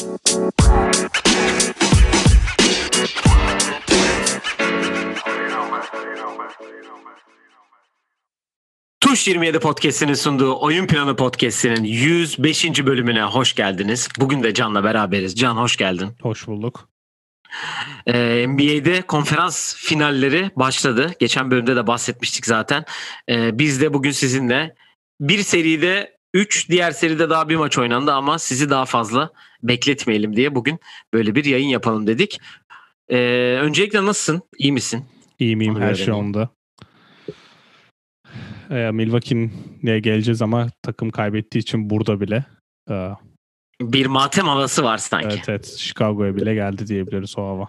Tuş 27 Podcast'inin sunduğu Oyun Planı Podcast'inin 105. bölümüne hoş geldiniz. Bugün de Can'la beraberiz. Can hoş geldin. Hoş bulduk. Ee, NBA'de konferans finalleri başladı. Geçen bölümde de bahsetmiştik zaten. Ee, biz de bugün sizinle bir seride 3, diğer seride daha bir maç oynandı ama sizi daha fazla bekletmeyelim diye bugün böyle bir yayın yapalım dedik. Ee, öncelikle nasılsın? İyi misin? İyi miyim Onu her şey onda. Ee, Milwaukee'ye geleceğiz ama takım kaybettiği için burada bile. Ee, Bir matem havası var sanki. evet evet Chicago'ya bile geldi diyebiliriz o hava.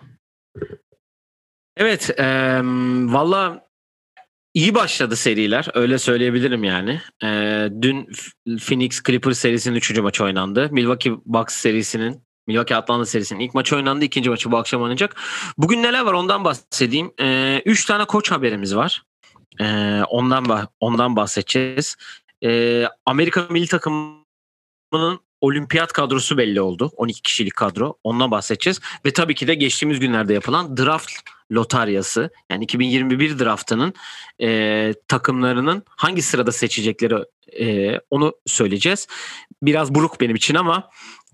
Evet, eee valla iyi başladı seriler. Öyle söyleyebilirim yani. Eee, dün Phoenix Clippers serisinin 3. maçı oynandı. Milwaukee Bucks serisinin Milwaukee Atlanta serisinin ilk maçı oynandı. ikinci maçı bu akşam oynanacak. Bugün neler var ondan bahsedeyim. 3 tane koç haberimiz var. Eee, ondan ondan bahsedeceğiz. Eee, Amerika milli takımının olimpiyat kadrosu belli oldu. 12 kişilik kadro. Ondan bahsedeceğiz. Ve tabii ki de geçtiğimiz günlerde yapılan draft lotaryası yani 2021 draftının e, takımlarının hangi sırada seçecekleri e, onu söyleyeceğiz. Biraz buruk benim için ama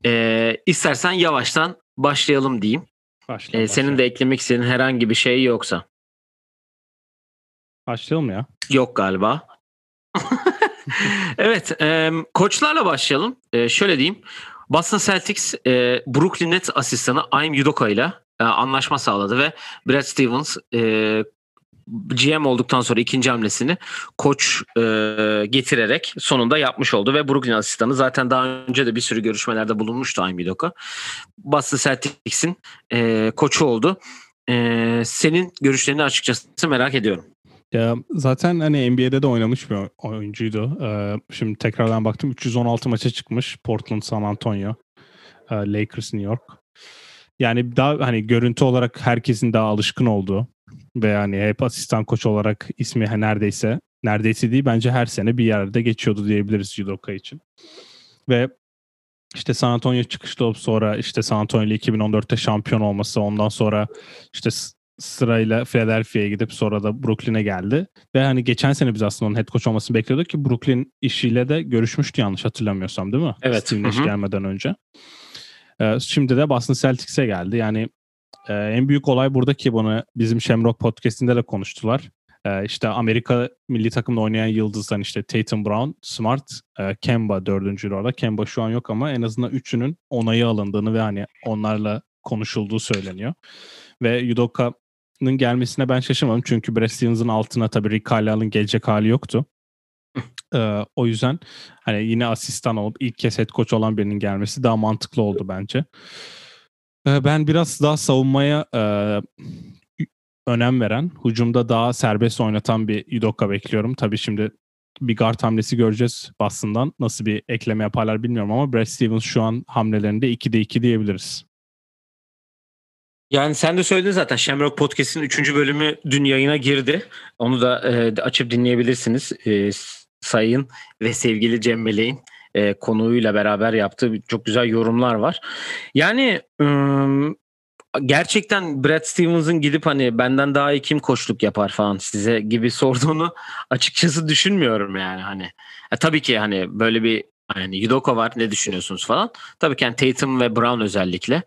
e, istersen yavaştan başlayalım diyeyim. Başla, E, senin de eklemek istediğin herhangi bir şey yoksa. Başlayalım ya. Yok galiba. evet, e, koçlarla başlayalım. E, şöyle diyeyim. Boston Celtics e, Brooklyn Nets asistanı Aim Udoka ile e, anlaşma sağladı ve Brad Stevens e, GM olduktan sonra ikinci hamlesini koç e, getirerek sonunda yapmış oldu ve Brooklyn asistanı zaten daha önce de bir sürü görüşmelerde bulunmuştu Aim Udoka. Boston Celtics'in e, koçu oldu. E, senin görüşlerini açıkçası merak ediyorum. Ya zaten hani NBA'de de oynamış bir oy- oyuncuydu. Ee, şimdi tekrardan baktım 316 maça çıkmış. Portland, San Antonio, e, Lakers, New York. Yani daha hani görüntü olarak herkesin daha alışkın olduğu ve yani hep asistan koç olarak ismi neredeyse neredeyse değil bence her sene bir yerde geçiyordu diyebiliriz judoka için. Ve işte San Antonio çıkışlı olup sonra işte San Antonio ile 2014'te şampiyon olması ondan sonra işte sırayla Philadelphia'ya gidip sonra da Brooklyn'e geldi. Ve hani geçen sene biz aslında onun head coach olmasını bekliyorduk ki Brooklyn işiyle de görüşmüştü yanlış hatırlamıyorsam değil mi? Evet. Steve Nash gelmeden önce. Ee, şimdi de Boston Celtics'e geldi. Yani e, en büyük olay buradaki bunu bizim Shamrock Podcast'inde de konuştular. Ee, işte Amerika milli takımda oynayan yıldızdan işte Tatum Brown, Smart, e, Kemba dördüncü orada. Kemba şu an yok ama en azından üçünün onayı alındığını ve hani onlarla konuşulduğu söyleniyor. Ve Udoka'nın gelmesine ben şaşırmadım. Çünkü Brad altına tabii Rick Carlisle'ın gelecek hali yoktu. Ee, o yüzden hani yine asistan olup ilk kez head coach olan birinin gelmesi daha mantıklı oldu bence. Ee, ben biraz daha savunmaya e, önem veren, hücumda daha serbest oynatan bir Udoka bekliyorum. Tabii şimdi bir guard hamlesi göreceğiz Boston'dan. Nasıl bir ekleme yaparlar bilmiyorum ama Brad Stevens şu an hamlelerinde 2'de 2 diyebiliriz. Yani sen de söyledin zaten Shamrock Podcast'in 3. bölümü dün yayına girdi. Onu da e, açıp dinleyebilirsiniz. E, sayın ve sevgili Cem Meleğin e, konuğuyla beraber yaptığı çok güzel yorumlar var. Yani ım, gerçekten Brad Stevens'ın gidip hani benden daha iyi kim koçluk yapar falan size gibi sorduğunu açıkçası düşünmüyorum yani hani. E, tabii ki hani böyle bir hani Yudoka var ne düşünüyorsunuz falan. Tabii ki yani Tatum ve Brown özellikle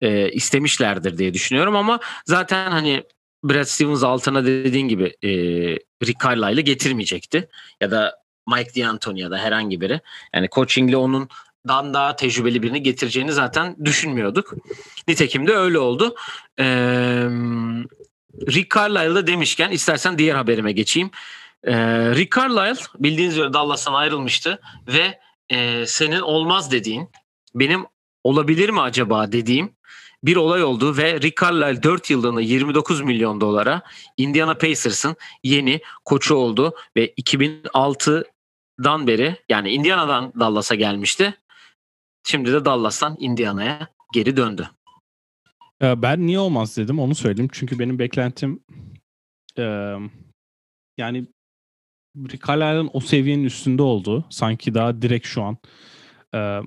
e, istemişlerdir diye düşünüyorum ama zaten hani Brad Stevens altına dediğin gibi e, Rick Carlisle'ı getirmeyecekti ya da Mike D'Antoni ya da herhangi biri. Yani coachingle onun dan daha tecrübeli birini getireceğini zaten düşünmüyorduk. Nitekim de öyle oldu. Ee, Rick Carlisle'da demişken istersen diğer haberime geçeyim. Ee, Rick Carlisle bildiğiniz üzere Dallas'tan ayrılmıştı ve e, senin olmaz dediğin benim olabilir mi acaba dediğim bir olay oldu ve Rick Carlisle 4 yıllığına 29 milyon dolara Indiana Pacers'ın yeni koçu oldu ve 2006'dan beri yani Indiana'dan Dallas'a gelmişti. Şimdi de Dallas'tan Indiana'ya geri döndü. Ee, Ben niye olmaz dedim onu söyleyeyim. Çünkü benim beklentim e, yani Rick Carlisle'ın o seviyenin üstünde olduğu sanki daha direkt şu an e,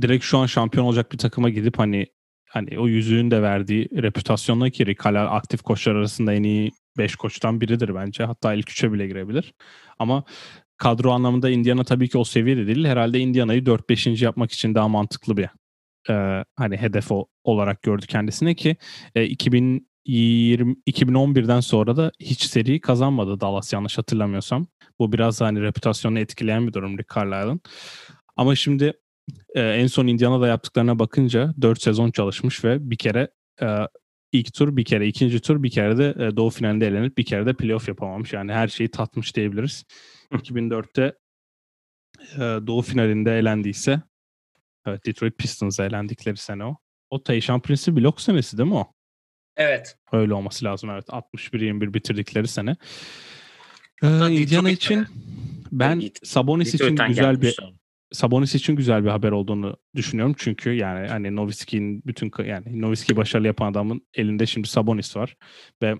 direkt şu an şampiyon olacak bir takıma gidip hani hani o yüzüğün de verdiği reputasyonla ki Rick aktif koçlar arasında en iyi 5 koçtan biridir bence. Hatta ilk 3'e bile girebilir. Ama kadro anlamında Indiana tabii ki o seviyede değil. Herhalde Indiana'yı 4-5. yapmak için daha mantıklı bir e, hani hedef o, olarak gördü kendisine ki e, 2020 2011'den sonra da hiç seri kazanmadı Dallas yanlış hatırlamıyorsam. Bu biraz hani reputasyonu etkileyen bir durum Rick Carlisle'ın. Ama şimdi e, en son Indiana'da yaptıklarına bakınca 4 sezon çalışmış ve bir kere e, ilk tur bir kere, ikinci tur bir kere de e, doğu finalinde elenip bir kere de playoff yapamamış. Yani her şeyi tatmış diyebiliriz. 2004'te e, doğu finalinde elendiyse evet, Detroit Pistons'a elendikleri sene o. O Tayshaun Prince'i blok senesi değil mi o? Evet. Öyle olması lazım evet. 61-21 bitirdikleri sene. Ee, Indiana için ben Sabonis için güzel bir Sabonis için güzel bir haber olduğunu düşünüyorum. Çünkü yani hani Nowitzki'nin bütün yani Nowitzki'yi başarılı yapan adamın elinde şimdi Sabonis var ve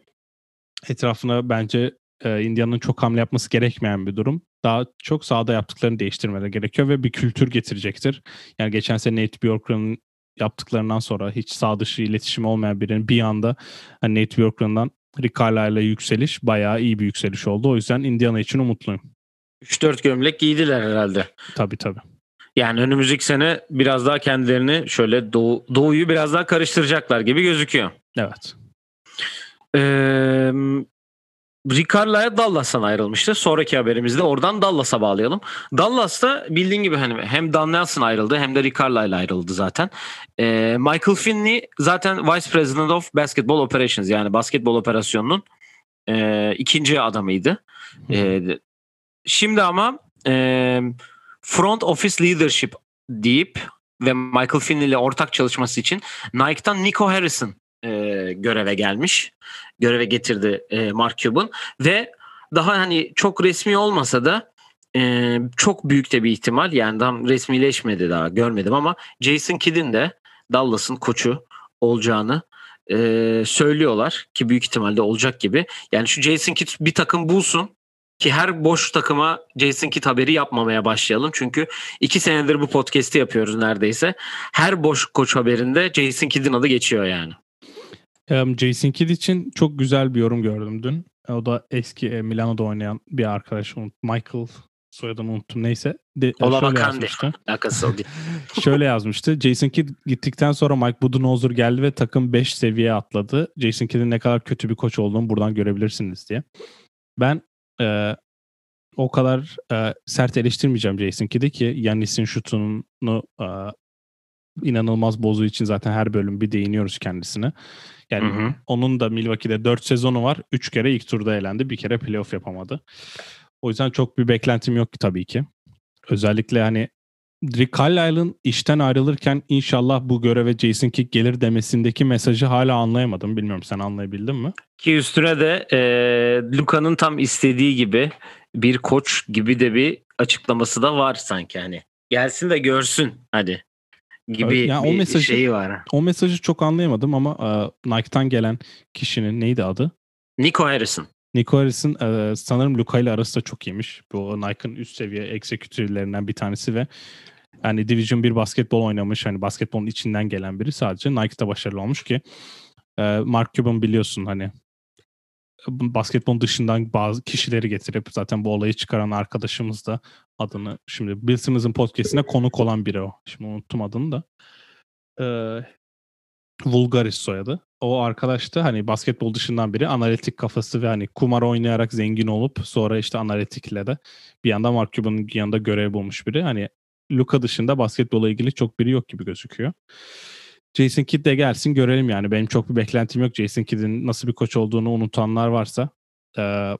etrafına bence e, Indiana'nın çok hamle yapması gerekmeyen bir durum. Daha çok sahada yaptıklarını değiştirmeleri gerekiyor ve bir kültür getirecektir. Yani geçen sene Nate Bjorkgren'ın yaptıklarından sonra hiç sağ dışı iletişim olmayan birinin bir anda hani Nate Bjorkgren'dan Rick Carlisle'la yükseliş bayağı iyi bir yükseliş oldu. O yüzden Indiana için umutluyum. 3-4 gömlek giydiler herhalde. Tabii tabii. Yani önümüzdeki sene biraz daha kendilerini şöyle doğu, doğuyu biraz daha karıştıracaklar gibi gözüküyor. Evet. Ee, Ricardo'ya Dallas'tan ayrılmıştı. Sonraki haberimizde oradan Dallas'a bağlayalım. Dallas'ta bildiğin gibi hani hem Dan Nelson ayrıldı hem de Ricardo ile ayrıldı zaten. Ee, Michael Finney zaten Vice President of Basketball Operations yani basketbol operasyonunun e, ikinci adamıydı. E, şimdi ama e, Front Office Leadership deyip ve Michael Finney ile ortak çalışması için Nike'tan Nico Harrison e, göreve gelmiş. Göreve getirdi e, Mark Cuban ve daha hani çok resmi olmasa da e, çok büyük de bir ihtimal yani tam resmileşmedi daha görmedim ama Jason Kidd'in de Dallas'ın koçu olacağını e, söylüyorlar ki büyük ihtimalle olacak gibi. Yani şu Jason Kidd bir takım bulsun ki her boş takıma Jason Kidd haberi yapmamaya başlayalım. Çünkü iki senedir bu podcast'i yapıyoruz neredeyse. Her boş koç haberinde Jason Kidd'in adı geçiyor yani. Jason Kidd için çok güzel bir yorum gördüm dün. O da eski e, Milano'da oynayan bir arkadaş. Michael soyadını unuttum neyse. De, Ola. Alakası o değil. şöyle yazmıştı. Jason Kidd gittikten sonra Mike Budenholzer geldi ve takım 5 seviye atladı. Jason Kidd'in ne kadar kötü bir koç olduğunu buradan görebilirsiniz diye. Ben e, o kadar e, sert eleştirmeyeceğim Jason Kidd'i ki Yannis'in şutunu e, inanılmaz bozuğu için zaten her bölüm bir değiniyoruz kendisine. Yani hı hı. onun da Milwaukee'de 4 sezonu var. 3 kere ilk turda elendi. Bir kere playoff yapamadı. O yüzden çok bir beklentim yok ki tabii ki. Özellikle hani Rick Carlisle'ın işten ayrılırken inşallah bu göreve Jason Kidd gelir demesindeki mesajı hala anlayamadım. Bilmiyorum sen anlayabildin mi? Ki üstüne de e, Luka'nın tam istediği gibi bir koç gibi de bir açıklaması da var sanki hani. Gelsin de görsün hadi gibi yani bir o mesajı, şeyi var. O mesajı çok anlayamadım ama e, Nike'tan gelen kişinin neydi adı? Nico Harrison. Nico Harrison e, sanırım Luka ile arası da çok iyiymiş. Bu Nike'ın üst seviye executive'lerinden bir tanesi ve yani Division 1 basketbol oynamış. Hani basketbolun içinden gelen biri sadece Nike'da başarılı olmuş ki e, Mark Cuban biliyorsun hani basketbol dışından bazı kişileri getirip zaten bu olayı çıkaran arkadaşımız da adını şimdi Bill Simmons'ın podcastine konuk olan biri o. Şimdi unuttum adını da. Ee, Vulgaris soyadı. O arkadaş da hani basketbol dışından biri analitik kafası ve hani kumar oynayarak zengin olup sonra işte analitikle de bir yandan Mark Cuban'ın yanında görev bulmuş biri. Hani Luka dışında basketbola ilgili çok biri yok gibi gözüküyor. Jason Kidd de gelsin görelim yani. Benim çok bir beklentim yok. Jason Kidd'in nasıl bir koç olduğunu unutanlar varsa e,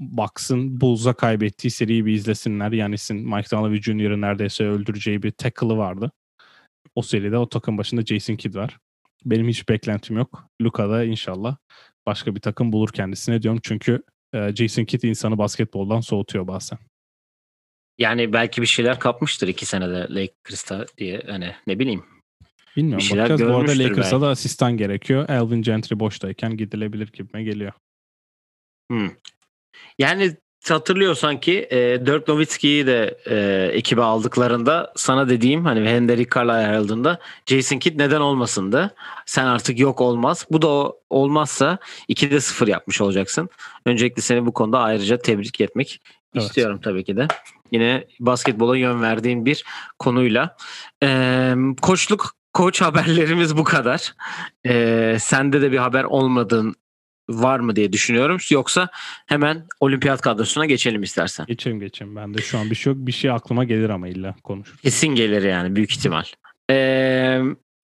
baksın Bulls'a kaybettiği seriyi bir izlesinler. Yanis'in Mike Donovan Jr.'ı neredeyse öldüreceği bir tackle'ı vardı. O seride o takım başında Jason Kidd var. Benim hiç beklentim yok. Luka da inşallah başka bir takım bulur kendisine diyorum. Çünkü Jason Kidd insanı basketboldan soğutuyor bazen. Yani belki bir şeyler kapmıştır iki senede Lakers'ta diye hani ne bileyim. Bilmiyorum. Bir şeyler Bakacağız. Bu arada Lakers'a da asistan gerekiyor. Alvin Gentry boştayken gidilebilir gibime geliyor. Hmm. Yani hatırlıyorsan ki e, Dirk Nowitzki'yi de e, ekibe aldıklarında sana dediğim hani Hendrik Carlisle ayrıldığında Jason Kidd neden olmasındı? Sen artık yok olmaz. Bu da olmazsa 2'de 0 yapmış olacaksın. Öncelikle seni bu konuda ayrıca tebrik etmek evet. istiyorum tabii ki de. Yine basketbola yön verdiğin bir konuyla. E, koçluk koç haberlerimiz bu kadar. Ee, sende de bir haber olmadığın var mı diye düşünüyorum. Yoksa hemen olimpiyat kadrosuna geçelim istersen. Geçelim geçelim. Ben de şu an bir şey yok. Bir şey aklıma gelir ama illa konuşur. Kesin gelir yani büyük ihtimal. Ee,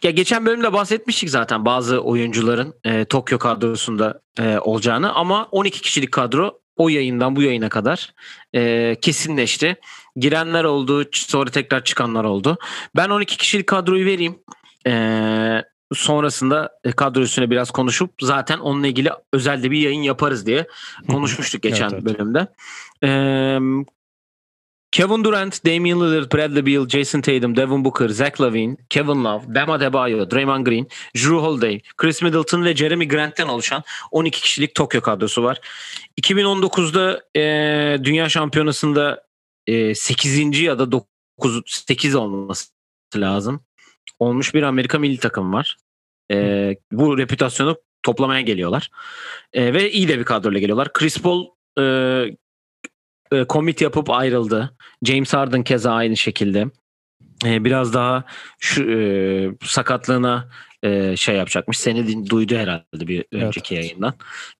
ya geçen bölümde bahsetmiştik zaten bazı oyuncuların e, Tokyo kadrosunda e, olacağını ama 12 kişilik kadro o yayından bu yayına kadar e, kesinleşti. Girenler oldu, sonra tekrar çıkanlar oldu. Ben 12 kişilik kadroyu vereyim. E, sonrasında e, kadro üstüne biraz konuşup zaten onunla ilgili özel de bir yayın yaparız diye konuşmuştuk geçen evet, evet. bölümde. Ee, Kevin Durant, Damian Lillard, Bradley Beal, Jason Tatum, Devin Booker, Zach Lavine, Kevin Love, Bam Adebayo, Draymond Green, Drew Holiday, Chris Middleton ve Jeremy Grant'ten oluşan 12 kişilik Tokyo kadrosu var. 2019'da e, Dünya Şampiyonası'nda e, 8. ya da 9 8 olması lazım olmuş bir Amerika milli takım var. E, bu reputasyonu toplamaya geliyorlar. E, ve iyi de bir kadroyla geliyorlar. Chris Paul e, e, commit yapıp ayrıldı. James Harden keza aynı şekilde. E, biraz daha şu e, sakatlığına e, şey yapacakmış. Seni duydu herhalde bir önceki evet. yayından.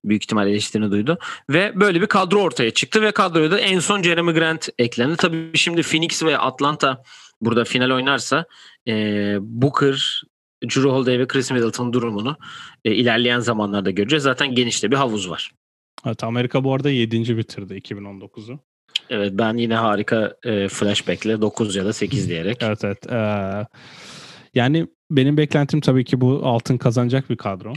Büyük ihtimal eleştirini duydu. Ve böyle bir kadro ortaya çıktı ve kadroya da en son Jeremy Grant eklendi. Tabii şimdi Phoenix ve Atlanta burada final oynarsa e, Booker, Drew Holiday ve Chris Middleton durumunu e, ilerleyen zamanlarda göreceğiz. Zaten genişte bir havuz var. Evet Amerika bu arada 7. bitirdi 2019'u. Evet ben yine harika e, flashback'le 9 ya da 8 diyerek. evet evet. Ee, yani benim beklentim tabii ki bu altın kazanacak bir kadro.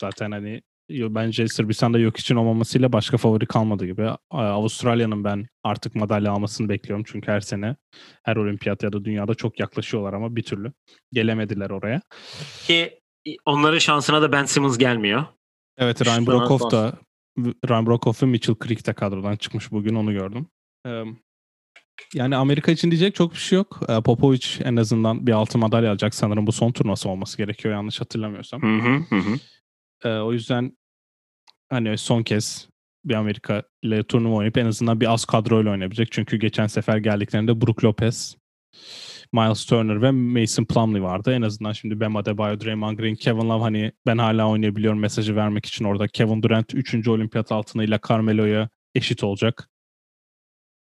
Zaten hani bence Sırbistan'da yok için olmamasıyla başka favori kalmadı gibi. Avustralya'nın ben artık madalya almasını bekliyorum. Çünkü her sene her olimpiyat ya da dünyada çok yaklaşıyorlar ama bir türlü gelemediler oraya. Ki onların şansına da Ben Simmons gelmiyor. Evet Ryan Brokoff da Ryan Brokoff ve Mitchell Creek de kadrodan çıkmış bugün onu gördüm. Yani Amerika için diyecek çok bir şey yok. Popovic en azından bir altın madalya alacak sanırım. Bu son turnuvası olması gerekiyor yanlış hatırlamıyorsam. Hı hı hı. O yüzden hani son kez bir Amerika ile turnuva oynayıp en azından bir az kadroyla oynayabilecek. Çünkü geçen sefer geldiklerinde Brook Lopez, Miles Turner ve Mason Plumlee vardı. En azından şimdi Bam Adebayo, Draymond Green, Kevin Love hani ben hala oynayabiliyorum mesajı vermek için orada. Kevin Durant 3. olimpiyat altınıyla Carmelo'ya eşit olacak.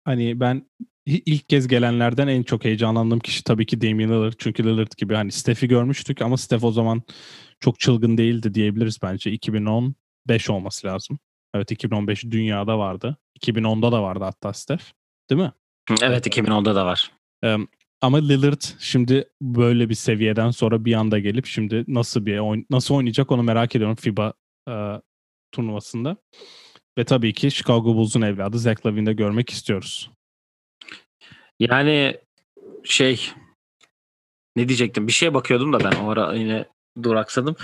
Hani ben ilk kez gelenlerden en çok heyecanlandığım kişi tabii ki Damian Lillard. Çünkü Lillard gibi hani Steph'i görmüştük ama Steph o zaman çok çılgın değildi diyebiliriz bence. 2010 5 olması lazım. Evet 2015 dünyada vardı. 2010'da da vardı hatta Steph. Değil mi? Evet 2010'da da var. Ama Lillard şimdi böyle bir seviyeden sonra bir anda gelip şimdi nasıl bir nasıl oynayacak onu merak ediyorum FIBA e, turnuvasında. Ve tabii ki Chicago Bulls'un evladı Zach Lavine'de görmek istiyoruz. Yani şey ne diyecektim? Bir şeye bakıyordum da ben o ara yine duraksadım.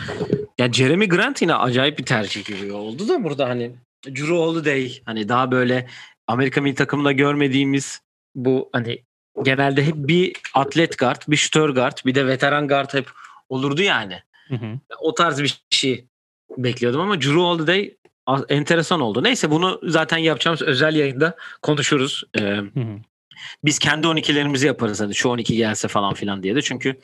Ya Jeremy Grant yine acayip bir tercih gibi oldu da burada hani Drew Holiday hani daha böyle Amerika milli takımında görmediğimiz bu hani genelde hep bir atlet guard, bir şutör guard, bir de veteran guard hep olurdu yani. Hı hı. O tarz bir şey bekliyordum ama Drew Holiday enteresan oldu. Neyse bunu zaten yapacağımız özel yayında konuşuruz. Ee, hı hı. Biz kendi 12'lerimizi yaparız hani şu 12 gelse falan filan diye de çünkü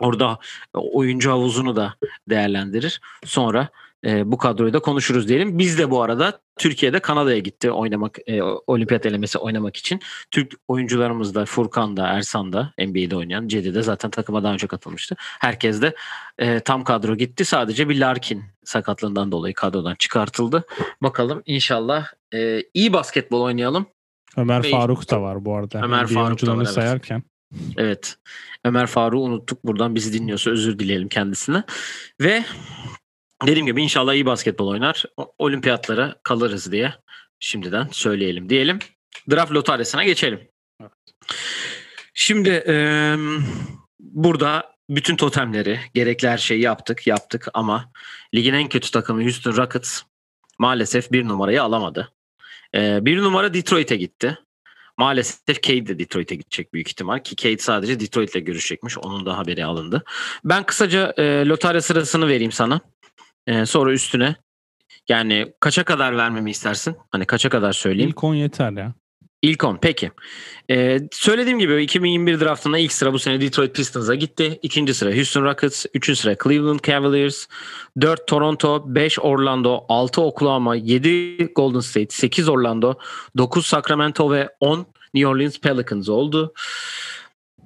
Orada oyuncu havuzunu da değerlendirir. Sonra e, bu kadroyu da konuşuruz diyelim. Biz de bu arada Türkiye'de Kanada'ya gitti oynamak e, olimpiyat elemesi oynamak için. Türk oyuncularımız da Furkan da Ersan da NBA'de oynayan Cedi de zaten takıma daha önce katılmıştı. Herkes de e, tam kadro gitti. Sadece bir Larkin sakatlığından dolayı kadrodan çıkartıldı. Bakalım inşallah e, iyi basketbol oynayalım. Ömer Ve Faruk da var bu arada. Ömer NBA Faruk da var, evet. sayarken. Evet. Ömer Faruk'u unuttuk. Buradan bizi dinliyorsa özür dileyelim kendisine. Ve dediğim gibi inşallah iyi basketbol oynar. Olimpiyatlara kalırız diye şimdiden söyleyelim diyelim. Draft lotaryasına geçelim. Evet. Şimdi e, burada bütün totemleri, gerekli her şeyi yaptık, yaptık ama ligin en kötü takımı Houston Rockets maalesef bir numarayı alamadı. Ee, bir numara Detroit'e gitti. Maalesef Cade de Detroit'e gidecek büyük ihtimal ki Cade sadece Detroit'le görüşecekmiş. Onun da haberi alındı. Ben kısaca e, lotarya sırasını vereyim sana. E, sonra üstüne yani kaça kadar vermemi istersin? Hani kaça kadar söyleyeyim? İlk 10 yeter ya. İlk 10 peki. Ee, söylediğim gibi 2021 draftında ilk sıra bu sene Detroit Pistons'a gitti. İkinci sıra Houston Rockets. Üçüncü sıra Cleveland Cavaliers. 4 Toronto. 5 Orlando. 6 Oklahoma. 7 Golden State. 8 Orlando. 9 Sacramento ve 10 New Orleans Pelicans oldu.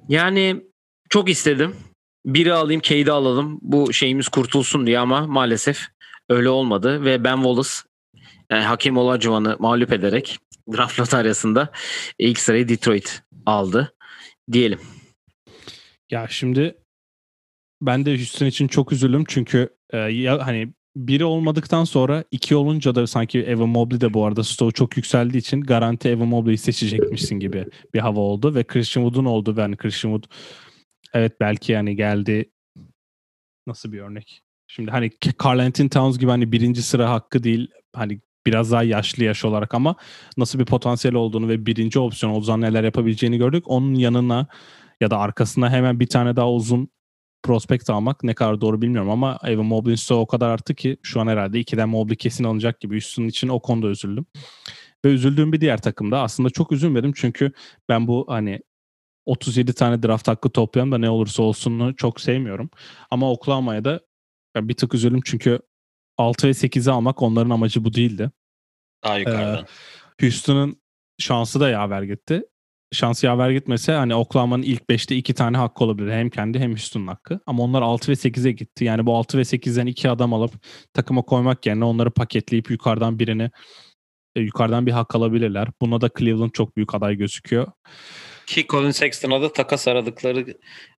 Yani çok istedim. Biri alayım, Cade'i alalım. Bu şeyimiz kurtulsun diye ama maalesef öyle olmadı ve Ben Wallace yani Hakim Olajuwon'u mağlup ederek draft lotaryasında ilk sırayı Detroit aldı diyelim. Ya şimdi ben de Houston için çok üzüldüm çünkü e, ya hani biri olmadıktan sonra iki olunca da sanki Evan Mobley de bu arada stoğu çok yükseldiği için garanti Evan Mobley'i seçecekmişsin gibi bir hava oldu ve Christian Wood'un oldu ve hani Christian Wood evet belki yani geldi nasıl bir örnek? Şimdi hani Carl Anthony Towns gibi hani birinci sıra hakkı değil hani biraz daha yaşlı yaş olarak ama nasıl bir potansiyel olduğunu ve birinci opsiyon olduğunu neler yapabileceğini gördük. Onun yanına ya da arkasına hemen bir tane daha uzun prospekt almak ne kadar doğru bilmiyorum ama Evan Mobley'in stoğu o kadar arttı ki şu an herhalde ikiden Mobley kesin alınacak gibi. Üstünün için o konuda üzüldüm. Ve üzüldüğüm bir diğer takımda aslında çok üzülmedim çünkü ben bu hani 37 tane draft hakkı toplayan da ne olursa olsun çok sevmiyorum. Ama Oklahoma'ya da bir tık üzüldüm çünkü 6 ve 8'i almak onların amacı bu değildi. Daha yukarıdan. Ee, Houston'ın şansı da yaver gitti. Şansı yaver gitmese hani Oklahoma'nın ilk 5'te 2 tane hakkı olabilir. Hem kendi hem Houston'ın hakkı. Ama onlar 6 ve 8'e gitti. Yani bu 6 ve 8'den 2 adam alıp takıma koymak yerine onları paketleyip yukarıdan birini e, yukarıdan bir hak alabilirler. Buna da Cleveland çok büyük aday gözüküyor. Ki Colin Sexton'a da takas aradıkları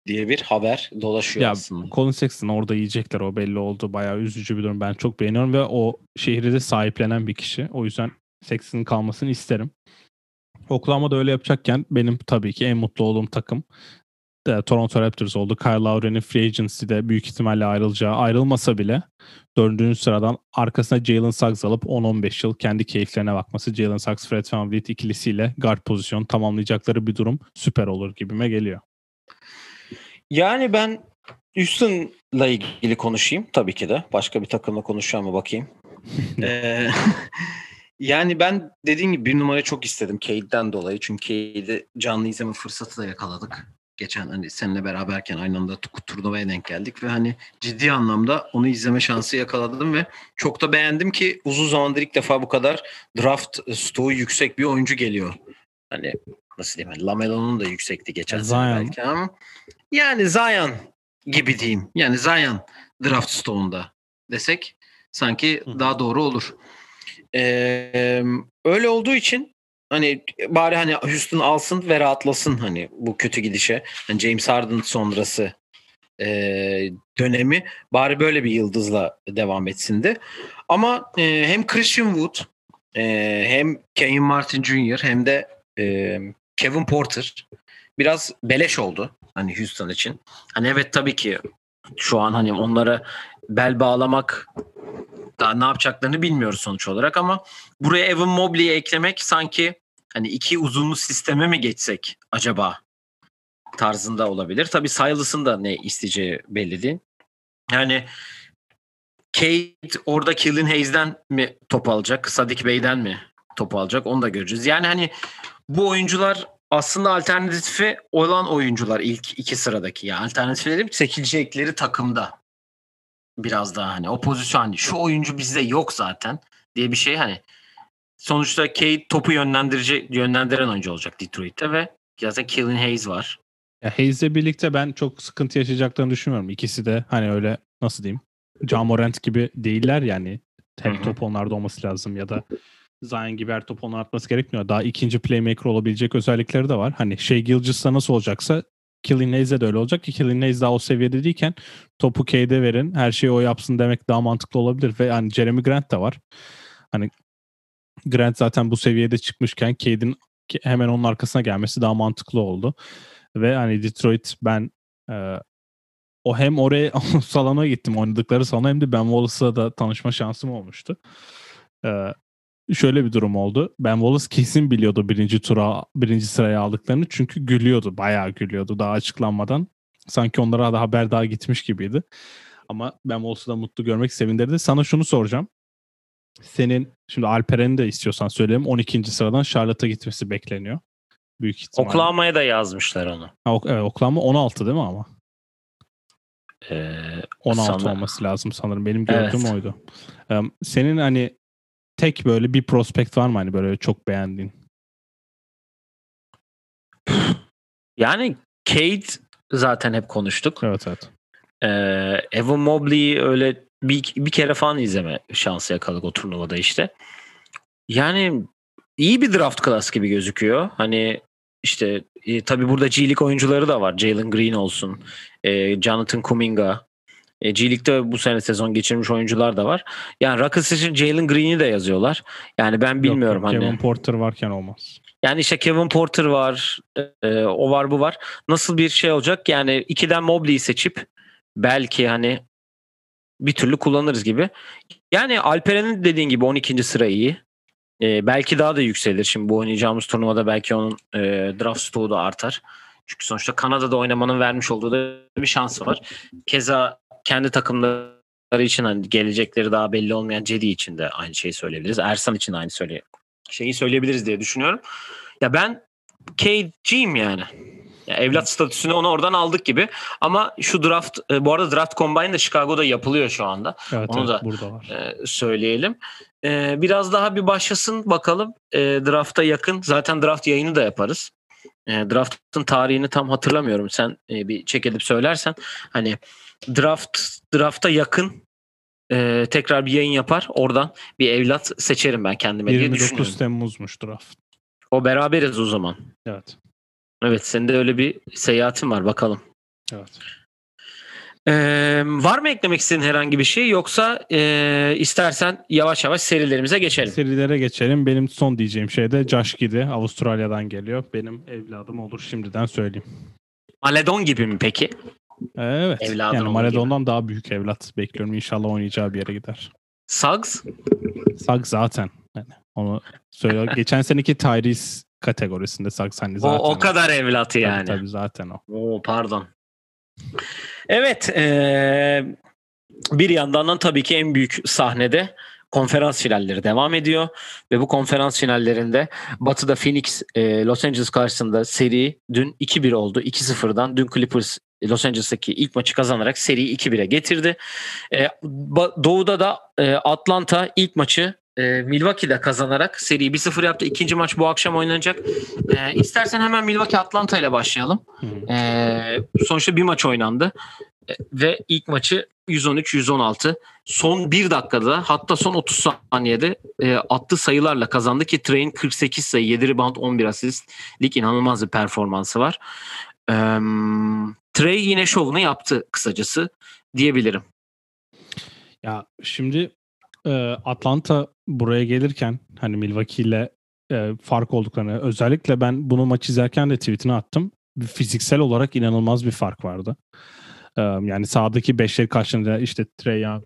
diye bir haber dolaşıyor ya, aslında. Colin Sexton orada yiyecekler o belli oldu. Bayağı üzücü bir durum. Ben çok beğeniyorum ve o şehri de sahiplenen bir kişi. O yüzden Sexton'ın kalmasını isterim. Oklahoma da öyle yapacakken benim tabii ki en mutlu olduğum takım de Toronto Raptors oldu. Kyle Lowry'nin free agency'de büyük ihtimalle ayrılacağı ayrılmasa bile dördüncü sıradan arkasına Jalen Suggs alıp 10-15 yıl kendi keyiflerine bakması Jalen Suggs, Fred VanVleet ikilisiyle guard pozisyon tamamlayacakları bir durum süper olur gibime geliyor. Yani ben Houston'la ilgili konuşayım tabii ki de. Başka bir takımla konuşacağım mı bakayım. ee, yani ben dediğim gibi bir numara çok istedim Cade'den dolayı. Çünkü Cade'i canlı izleme fırsatı da yakaladık. Geçen hani seninle beraberken aynı anda turnuvaya denk geldik ve hani ciddi anlamda onu izleme şansı yakaladım ve çok da beğendim ki uzun zamandır ilk defa bu kadar draft stoğu yüksek bir oyuncu geliyor. Hani nasıl diyeyim hani Lamelo'nun da yüksekti geçen sene belki ama yani Zion gibi diyeyim. Yani Zion draft stoğunda desek sanki daha doğru olur. Ee, öyle olduğu için hani bari hani Houston alsın ve rahatlasın hani bu kötü gidişe. Yani James Harden sonrası e, dönemi bari böyle bir yıldızla devam etsin de. Ama e, hem Christian Wood e, hem Kevin Martin Jr. hem de e, Kevin Porter biraz beleş oldu hani Houston için. Hani evet tabii ki şu an hani onlara bel bağlamak daha ne yapacaklarını bilmiyoruz sonuç olarak ama buraya Evan Mobley'i eklemek sanki hani iki uzunlu sisteme mi geçsek acaba tarzında olabilir. Tabii Silas'ın da ne isteyeceği belli değil. Yani Kate orada Killian Hayes'den mi top alacak? Sadik Bey'den mi top alacak? Onu da göreceğiz. Yani hani bu oyuncular aslında alternatifi olan oyuncular ilk iki sıradaki. Yani alternatif dedim seçilecekleri takımda biraz daha hani o pozisyon hani şu oyuncu bizde yok zaten diye bir şey hani sonuçta Kate topu yönlendirici yönlendiren oyuncu olacak Detroit'te ve zaten Killian Hayes var. Ya Hayes'le birlikte ben çok sıkıntı yaşayacaklarını düşünmüyorum. İkisi de hani öyle nasıl diyeyim John Morant gibi değiller yani. Hem top onlarda olması lazım ya da Zion gibi her top onu atması gerekmiyor. Daha ikinci playmaker olabilecek özellikleri de var. Hani şey Gilgis'ta nasıl olacaksa Killing Hayes'de de öyle olacak ki Killing Hayes daha o seviyede değilken topu K'de verin her şeyi o yapsın demek daha mantıklı olabilir ve hani Jeremy Grant da var. Hani Grant zaten bu seviyede çıkmışken Cade'in hemen onun arkasına gelmesi daha mantıklı oldu. Ve hani Detroit ben e, o hem oraya salona gittim oynadıkları salona hem de Ben Wallace'la da tanışma şansım olmuştu. E, şöyle bir durum oldu. Ben Wallace kesin biliyordu birinci tura birinci sıraya aldıklarını çünkü gülüyordu. Bayağı gülüyordu daha açıklanmadan. Sanki onlara da haber daha gitmiş gibiydi. Ama ben Wallace'ı da mutlu görmek sevindirdi. Sana şunu soracağım. Senin şimdi Alperen'i de istiyorsan söyleyeyim 12. sıradan Charlotte'a gitmesi bekleniyor. Büyük ihtimalle. Oklahoma'ya da yazmışlar onu. Ha, ok- evet, Oklahoma 16 değil mi ama? Ee, 16 sana- olması lazım sanırım. Benim gördüğüm Evet. oydu. Ee, senin hani tek böyle bir prospekt var mı hani böyle çok beğendiğin? Yani Cade zaten hep konuştuk. Evet evet. Ee, Evan Mobley'i öyle bir, bir kere falan izleme şansı yakaladık o turnuvada işte. Yani iyi bir draft class gibi gözüküyor. Hani işte e, tabii burada G oyuncuları da var. Jalen Green olsun, e, Jonathan Kuminga. E, G bu sene sezon geçirmiş oyuncular da var. Yani Rockets için Jalen Green'i de yazıyorlar. Yani ben bilmiyorum yok, hani. Kevin Porter varken olmaz. Yani işte Kevin Porter var, e, o var bu var. Nasıl bir şey olacak? Yani ikiden Mobley'i seçip belki hani bir türlü kullanırız gibi. Yani Alperen'in dediğin gibi 12. sıra iyi. E, belki daha da yükselir. Şimdi bu oynayacağımız turnuvada belki onun e, draft stoğu da artar. Çünkü sonuçta Kanada'da oynamanın vermiş olduğu da bir şansı var. Keza kendi takımları için hani gelecekleri daha belli olmayan Cedi için de aynı şeyi söyleyebiliriz. Ersan için de aynı söyle şeyi söyleyebiliriz diye düşünüyorum. Ya ben KG'yim yani. Ya evlat statüsünü onu oradan aldık gibi. Ama şu draft e, bu arada draft combine de Chicago'da yapılıyor şu anda. Evet, Onu evet da- burada var. E, söyleyelim. E, biraz daha bir başlasın bakalım. Drafta yakın. Zaten draft yayını da yaparız. Draftın tarihini tam hatırlamıyorum. Sen bir çek edip söylersen. Hani draft drafta yakın e, tekrar bir yayın yapar. Oradan bir evlat seçerim ben kendime diye 29 düşünüyorum. Temmuz'muş draft. O beraberiz o zaman. Evet. Evet senin de öyle bir seyahatin var bakalım. Evet. Ee, var mı eklemek istediğin herhangi bir şey yoksa e, istersen yavaş yavaş serilerimize geçelim. Serilere geçelim. Benim son diyeceğim şey de Josh Giddy. Avustralya'dan geliyor. Benim evladım olur şimdiden söyleyeyim. Maledon gibi mi peki? Evet. Evladın yani olur Maradona'dan daha büyük evlat bekliyorum. İnşallah oynayacağı bir yere gider. Suggs? Suggs zaten. Yani onu söyle. Geçen seneki Tyrese kategorisinde Suggs hani O, zaten. o kadar evlatı Tabii, yani. Tabii zaten o. Oo, pardon. Evet. e, bir yandan da tabii ki en büyük sahnede konferans finalleri devam ediyor. Ve bu konferans finallerinde Batı'da Phoenix e, Los Angeles karşısında seri dün 2-1 oldu. 2-0'dan dün Clippers Los Angeles'taki ilk maçı kazanarak seriyi 2-1'e getirdi. E, Doğu'da da e, Atlanta ilk maçı e, Milwaukee'de kazanarak seriyi 1-0 yaptı. İkinci maç bu akşam oynanacak. E, istersen hemen Milwaukee Atlanta ile başlayalım. Ee, sonuçta bir maç oynandı Ee, ve ilk maçı 113-116 son bir dakikada hatta son 30 saniyede e, attığı sayılarla kazandı ki Trey'in 48 sayı 7 rebound 11 asistlik inanılmaz bir performansı var. Ee, Trey yine şovunu yaptı kısacası diyebilirim. Ya şimdi e, Atlanta buraya gelirken hani Milwaukee ile e, fark olduklarını özellikle ben bunu maç izlerken de tweetini attım. Fiziksel olarak inanılmaz bir fark vardı. E, yani sahadaki beşleri karşısında işte Trey Young,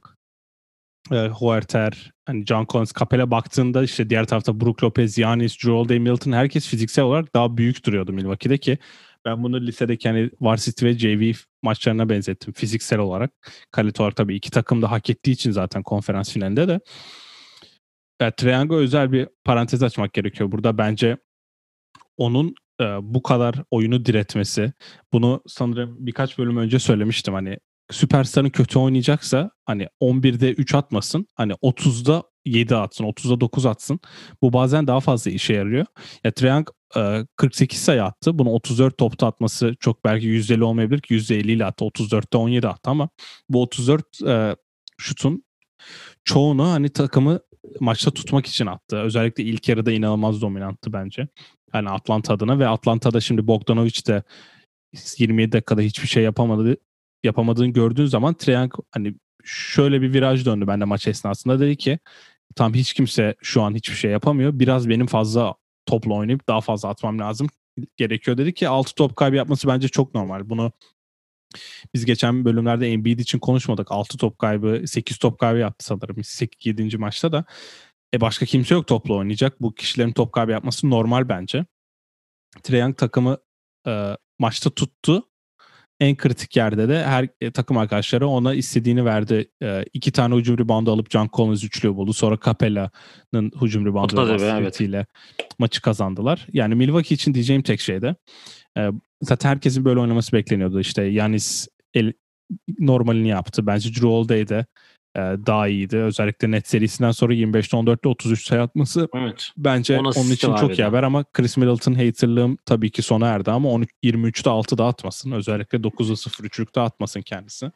e, Huerter, hani John Collins, Capela baktığında işte diğer tarafta Brook Lopez, Giannis, Joel Day Milton herkes fiziksel olarak daha büyük duruyordu Milwaukee'de ki ben bunu lisedeki hani varsity ve JV maçlarına benzettim fiziksel olarak. Kalite olarak tabii iki takım da hak ettiği için zaten konferans finalinde de. Ya, Triangle özel bir parantez açmak gerekiyor. Burada bence onun e, bu kadar oyunu diretmesi. Bunu sanırım birkaç bölüm önce söylemiştim. Hani süperstarın kötü oynayacaksa hani 11'de 3 atmasın. Hani 30'da 7 atsın, 30'da 9 atsın. Bu bazen daha fazla işe yarıyor. Ya Triangle e, 48 sayı attı. Bunu 34 topta atması çok belki %50 olmayabilir ki %50 ile attı. 34'te 17 attı ama bu 34 e, şutun çoğunu hani takımı maçta tutmak için attı. Özellikle ilk yarıda inanılmaz dominanttı bence. Hani Atlanta adına ve Atlanta'da şimdi Bogdanovic de 27 dakikada hiçbir şey yapamadı yapamadığını gördüğün zaman Triangle hani şöyle bir viraj döndü bende maç esnasında dedi ki tam hiç kimse şu an hiçbir şey yapamıyor. Biraz benim fazla topla oynayıp daha fazla atmam lazım gerekiyor dedi ki 6 top kaybı yapması bence çok normal. Bunu biz geçen bölümlerde Embiid için konuşmadık. 6 top kaybı, 8 top kaybı yaptı sanırım 8 7. maçta da. E başka kimse yok topla oynayacak. Bu kişilerin top kaybı yapması normal bence. Trae takımı e, maçta tuttu. En kritik yerde de her e, takım arkadaşları ona istediğini verdi. E, iki tane hücum reboundu alıp John Collins üçlüğü buldu. Sonra Capella'nın hücum reboundu evet. maçı kazandılar. Yani Milwaukee için diyeceğim tek şey de e, zaten herkesin böyle oynaması bekleniyordu. İşte Yanis el, normalini yaptı. Bence Drew Holiday de e, daha iyiydi. Özellikle net serisinden sonra 25'te 14'te 33 sayı atması evet. bence Ona onun için çok iyi haber ama Chris Middleton haterlığım tabii ki sona erdi ama 13, 23'te 6 da atmasın. Özellikle 9'da 0 üçlükte atmasın kendisi.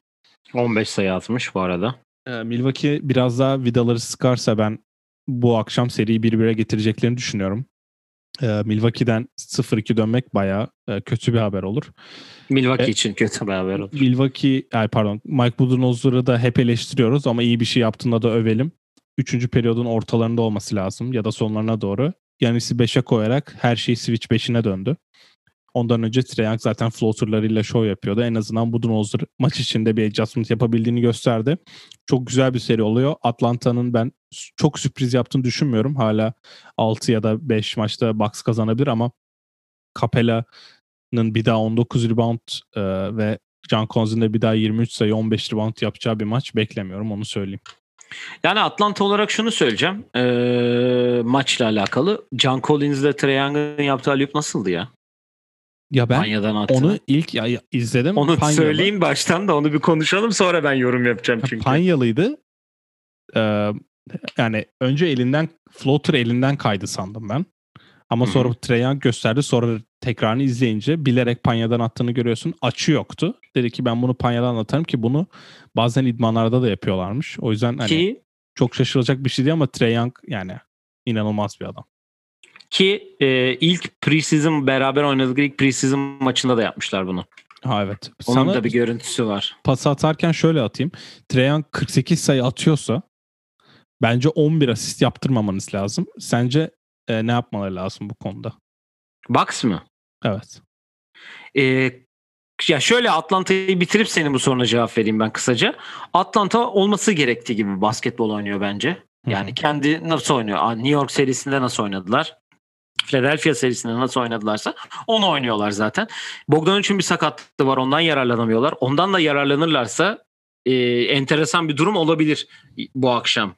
15 sayı atmış bu arada. E, Milwaukee biraz daha vidaları sıkarsa ben bu akşam seriyi 1-1'e getireceklerini düşünüyorum. E, Milwaukee'den 0-2 dönmek bayağı e, kötü bir haber olur. Milwaukee e, için kötü bir haber olur. Milwaukee, ay pardon, Mike Budenholzer'ı da hep eleştiriyoruz ama iyi bir şey yaptığında da övelim. Üçüncü periyodun ortalarında olması lazım ya da sonlarına doğru. Yanis'i 5'e koyarak her şey Switch 5'ine döndü. Ondan önce Treyang zaten floaterlarıyla show yapıyordu. En azından Budenholzer maç içinde bir adjustment yapabildiğini gösterdi. Çok güzel bir seri oluyor. Atlanta'nın ben çok sürpriz yaptığını düşünmüyorum. Hala 6 ya da 5 maçta Bucks kazanabilir ama Capella'nın bir daha 19 rebound e, ve John Collins'in de bir daha 23 sayı 15 rebound yapacağı bir maç beklemiyorum onu söyleyeyim. Yani Atlanta olarak şunu söyleyeceğim. Ee, maçla alakalı. John Collins ile Trae Young'ın yaptığı alüp nasıldı ya? Ya ben Panya'dan onu ilk ya, izledim. Onu Panyalı. söyleyeyim baştan da onu bir konuşalım sonra ben yorum yapacağım çünkü. Panyalıydı. Ee, yani önce elinden floater elinden kaydı sandım ben. Ama sonra hmm. Trae gösterdi. Sonra tekrarını izleyince bilerek panyadan attığını görüyorsun. Açı yoktu. Dedi ki ben bunu panyadan atarım ki bunu bazen idmanlarda da yapıyorlarmış. O yüzden hani ki, çok şaşırılacak bir şey değil ama Trae yani inanılmaz bir adam. Ki e, ilk preseason beraber oynadıkları ilk preseason maçında da yapmışlar bunu. Ha evet. Onun Sana da bir görüntüsü var. Pas atarken şöyle atayım. Treyan 48 sayı atıyorsa bence 11 asist yaptırmamanız lazım. Sence e, ne yapmaları lazım bu konuda? Bucks mı? Evet. E, ya şöyle Atlanta'yı bitirip senin bu soruna cevap vereyim ben kısaca. Atlanta olması gerektiği gibi basketbol oynuyor bence. Yani Hı-hı. kendi nasıl oynuyor? New York serisinde nasıl oynadılar? Philadelphia serisinde nasıl oynadılarsa onu oynuyorlar zaten. Bogdanovic'in bir sakatlığı var ondan yararlanamıyorlar. Ondan da yararlanırlarsa e, enteresan bir durum olabilir bu akşam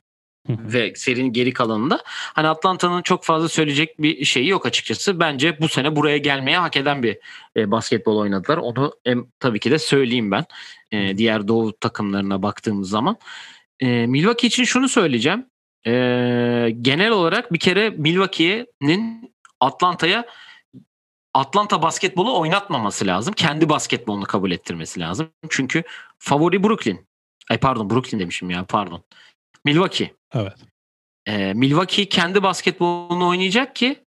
ve serinin geri kalanında. Hani Atlanta'nın çok fazla söyleyecek bir şeyi yok açıkçası. Bence bu sene buraya gelmeye hak eden bir e, basketbol oynadılar. Onu em, tabii ki de söyleyeyim ben. E, diğer doğu takımlarına baktığımız zaman. E, Milwaukee için şunu söyleyeceğim. E, genel olarak bir kere Milwaukee'nin Atlanta'ya Atlanta basketbolu oynatmaması lazım. Kendi basketbolunu kabul ettirmesi lazım. Çünkü favori Brooklyn. Ay pardon Brooklyn demişim ya pardon. Milwaukee. Evet. Ee, Milwaukee kendi basketbolunu oynayacak ki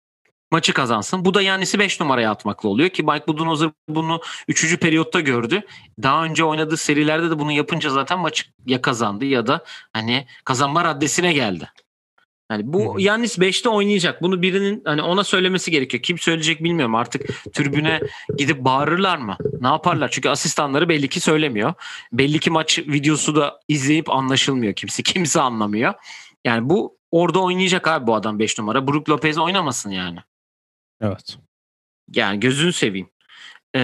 maçı kazansın. Bu da yanisi 5 numaraya atmakla oluyor ki Mike Budenholzer bunu 3. periyotta gördü. Daha önce oynadığı serilerde de bunu yapınca zaten maçı ya kazandı ya da hani kazanma raddesine geldi. Yani bu Yannis 5'te oynayacak. Bunu birinin hani ona söylemesi gerekiyor. Kim söyleyecek bilmiyorum. Artık tribüne gidip bağırırlar mı? Ne yaparlar? Çünkü asistanları belli ki söylemiyor. Belli ki maç videosu da izleyip anlaşılmıyor kimse. Kimse anlamıyor. Yani bu orada oynayacak abi bu adam 5 numara. Brook Lopez oynamasın yani. Evet. Yani gözünü seveyim. Ee,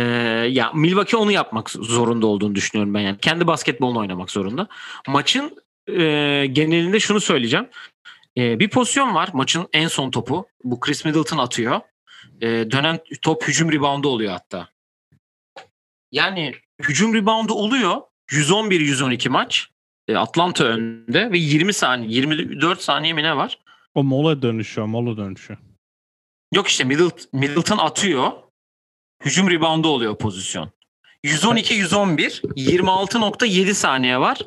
ya Milwaukee onu yapmak zorunda olduğunu düşünüyorum ben yani. Kendi basketbolunu oynamak zorunda. Maçın e, genelinde şunu söyleyeceğim. E, bir pozisyon var maçın en son topu. Bu Chris Middleton atıyor. E, dönen top hücum reboundu oluyor hatta. Yani hücum reboundu oluyor. 111-112 maç. E, Atlanta önde ve 20 saniye 24 saniye mi ne var? O mola dönüşü, mola dönüşü. Yok işte Middleton, Middleton atıyor. Hücum reboundu oluyor pozisyon. 112-111 26.7 saniye var.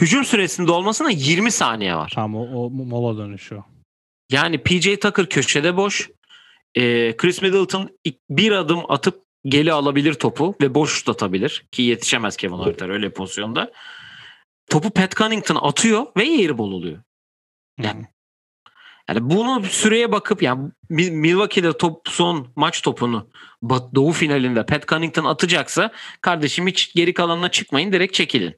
Hücum süresinde olmasına 20 saniye var. Tamam o, o mola dönüşü. Yani PJ Tucker köşede boş. Ee, Chris Middleton bir adım atıp geri alabilir topu ve boş tutabilir ki yetişemez Kevin Herter öyle pozisyonda. Topu Pat Connington atıyor ve airball oluyor. Yani yani bunu süreye bakıp yani Milwaukee'de top son maç topunu Doğu finalinde Pat Connington atacaksa kardeşim hiç geri kalanına çıkmayın direkt çekilin.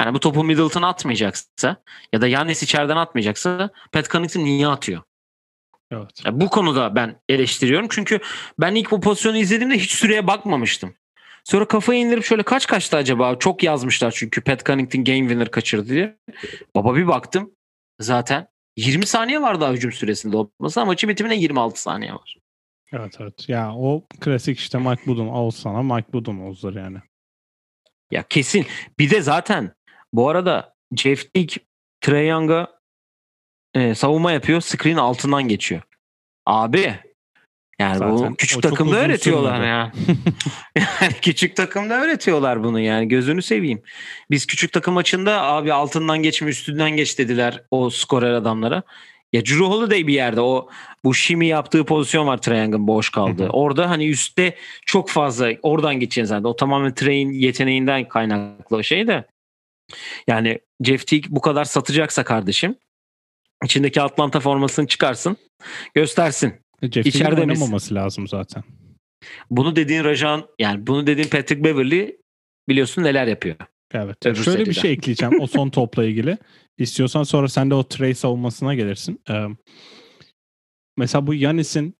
Yani bu topu Middleton atmayacaksa ya da Yannis içeriden atmayacaksa Pat Connaughton niye atıyor? Evet. Ya bu konuda ben eleştiriyorum. Çünkü ben ilk bu pozisyonu izlediğimde hiç süreye bakmamıştım. Sonra kafayı indirip şöyle kaç kaçtı acaba? Çok yazmışlar çünkü Pat Connaughton game winner kaçırdı diye. Baba bir baktım zaten 20 saniye var daha hücum süresinde olması ama maçın bitimine 26 saniye var. Evet evet. Ya o klasik işte Mike Budun al sana Mike Budun oldur yani. Ya kesin. Bir de zaten bu arada Jeff Teague Trae Young'a e, savunma yapıyor. Screen altından geçiyor. Abi yani Zaten bu küçük takımda öğretiyorlar ya. yani küçük takımda öğretiyorlar bunu yani gözünü seveyim. Biz küçük takım maçında abi altından geçme üstünden geç dediler o skorer adamlara. Ya Drew Holiday bir yerde o bu Shimi yaptığı pozisyon var Triangle'ın boş kaldı. Hı hı. Orada hani üstte çok fazla oradan geçeceğin zaten. O tamamen Trey'in yeteneğinden kaynaklı o şey de. Yani Jeff Teague bu kadar satacaksa kardeşim içindeki Atlanta formasını çıkarsın göstersin. E, Jeff İçeride oynamaması lazım zaten. Bunu dediğin Rajan yani bunu dediğin Patrick Beverly biliyorsun neler yapıyor. Evet. Öbür Şöyle bir seriden. şey ekleyeceğim o son topla ilgili. İstiyorsan sonra sen de o Trey savunmasına gelirsin. Ee, mesela bu Yanis'in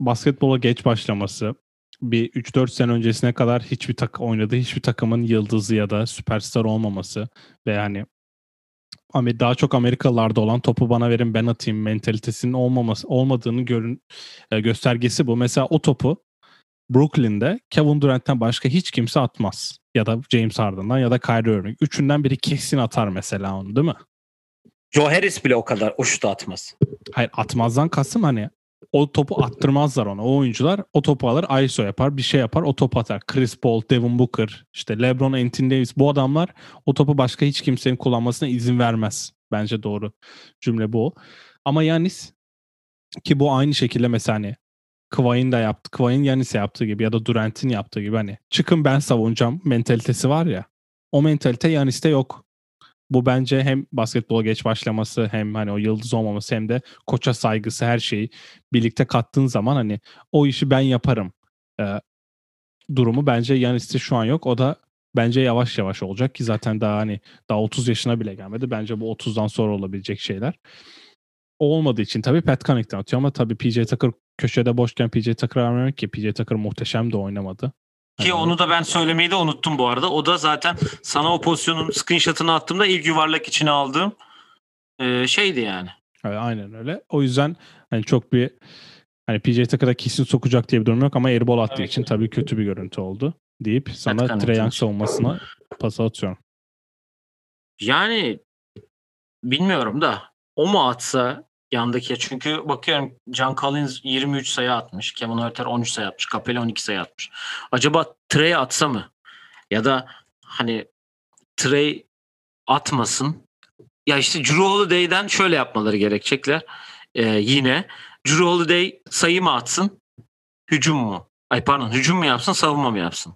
basketbola geç başlaması bir 3-4 sene öncesine kadar hiçbir tak oynadığı hiçbir takımın yıldızı ya da süperstar olmaması ve yani daha çok Amerikalılarda olan topu bana verin ben atayım mentalitesinin olmaması olmadığını görün e, göstergesi bu. Mesela o topu Brooklyn'de Kevin Durant'ten başka hiç kimse atmaz. Ya da James Harden'dan ya da Kyrie Irving. Üçünden biri kesin atar mesela onu değil mi? Joe Harris bile o kadar o şutu atmaz. Hayır atmazdan kastım hani o topu attırmazlar ona. O oyuncular o topu alır ISO yapar bir şey yapar o topu atar. Chris Paul, Devin Booker, işte LeBron, Anthony Davis bu adamlar o topu başka hiç kimsenin kullanmasına izin vermez. Bence doğru cümle bu. Ama Yanis ki bu aynı şekilde mesela hani Kıvay'ın da yaptı. Kıvay'ın Yanis'e yaptığı gibi ya da Durant'in yaptığı gibi hani çıkın ben savunacağım mentalitesi var ya. O mentalite Yanis'te yok. Bu bence hem basketbola geç başlaması hem hani o yıldız olmaması hem de koça saygısı her şeyi birlikte kattığın zaman hani o işi ben yaparım e, durumu bence Yanis'te şu an yok. O da bence yavaş yavaş olacak ki zaten daha hani daha 30 yaşına bile gelmedi. Bence bu 30'dan sonra olabilecek şeyler. O olmadığı için tabii Pat Connaughton atıyor ama tabii PJ Tucker köşede boşken PJ Tucker vermemek ki PJ Tucker muhteşem de oynamadı. Ki onu da ben söylemeyi de unuttum bu arada. O da zaten sana o pozisyonun screenshot'ını attığımda ilk yuvarlak içine aldığım e, şeydi yani. Evet, aynen öyle. O yüzden hani çok bir hani PJ Tucker'a kesin sokacak diye bir durum yok ama airball attığı Tabii için tabii kötü bir görüntü oldu deyip sana Connaughton Trae Young savunmasına pas atıyorum. Yani bilmiyorum da o mu atsa yandaki çünkü bakıyorum John Collins 23 sayı atmış. Kevin Huerter 13 sayı atmış. Capella 12 sayı atmış. Acaba Trey atsa mı? Ya da hani Trey atmasın. Ya işte Drew Holiday'den şöyle yapmaları gerekecekler. Ee, yine Drew Holiday sayı mı atsın? Hücum mu? Ay pardon hücum mu yapsın savunma mı yapsın?